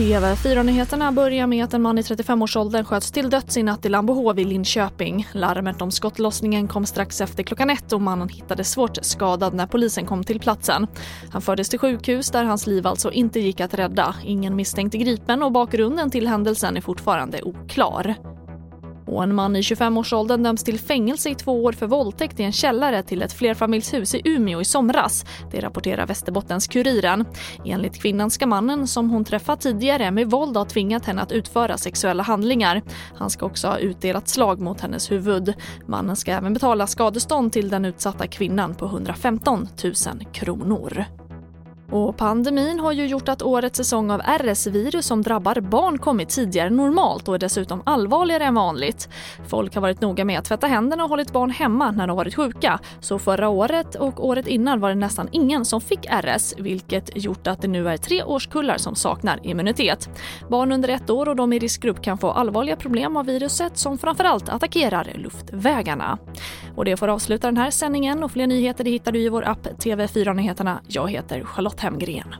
TV4-nyheterna börjar med att en man i 35-årsåldern sköts till döds i natt i Lambohov i Linköping. Larmet om skottlossningen kom strax efter klockan ett och mannen hittades svårt skadad när polisen kom till platsen. Han fördes till sjukhus där hans liv alltså inte gick att rädda. Ingen misstänkte gripen och bakgrunden till händelsen är fortfarande oklar. Och en man i 25-årsåldern döms till fängelse i två år för våldtäkt i en källare till ett flerfamiljshus i Umeå i somras. Det rapporterar Västerbottens-Kuriren. Enligt kvinnan ska mannen, som hon träffat tidigare, med våld ha tvingat henne att utföra sexuella handlingar. Han ska också ha utdelat slag mot hennes huvud. Mannen ska även betala skadestånd till den utsatta kvinnan på 115 000 kronor. Och pandemin har ju gjort att årets säsong av RS-virus som drabbar barn kommit tidigare än normalt och är dessutom allvarligare än vanligt. Folk har varit noga med att tvätta händerna och hållit barn hemma när de varit sjuka. Så förra året och året innan var det nästan ingen som fick RS vilket gjort att det nu är tre årskullar som saknar immunitet. Barn under ett år och de i riskgrupp kan få allvarliga problem av viruset som framförallt attackerar luftvägarna. Och det får avsluta den här sändningen och fler nyheter hittar du i vår app TV4 Nyheterna. Jag heter Charlotte Hemgren.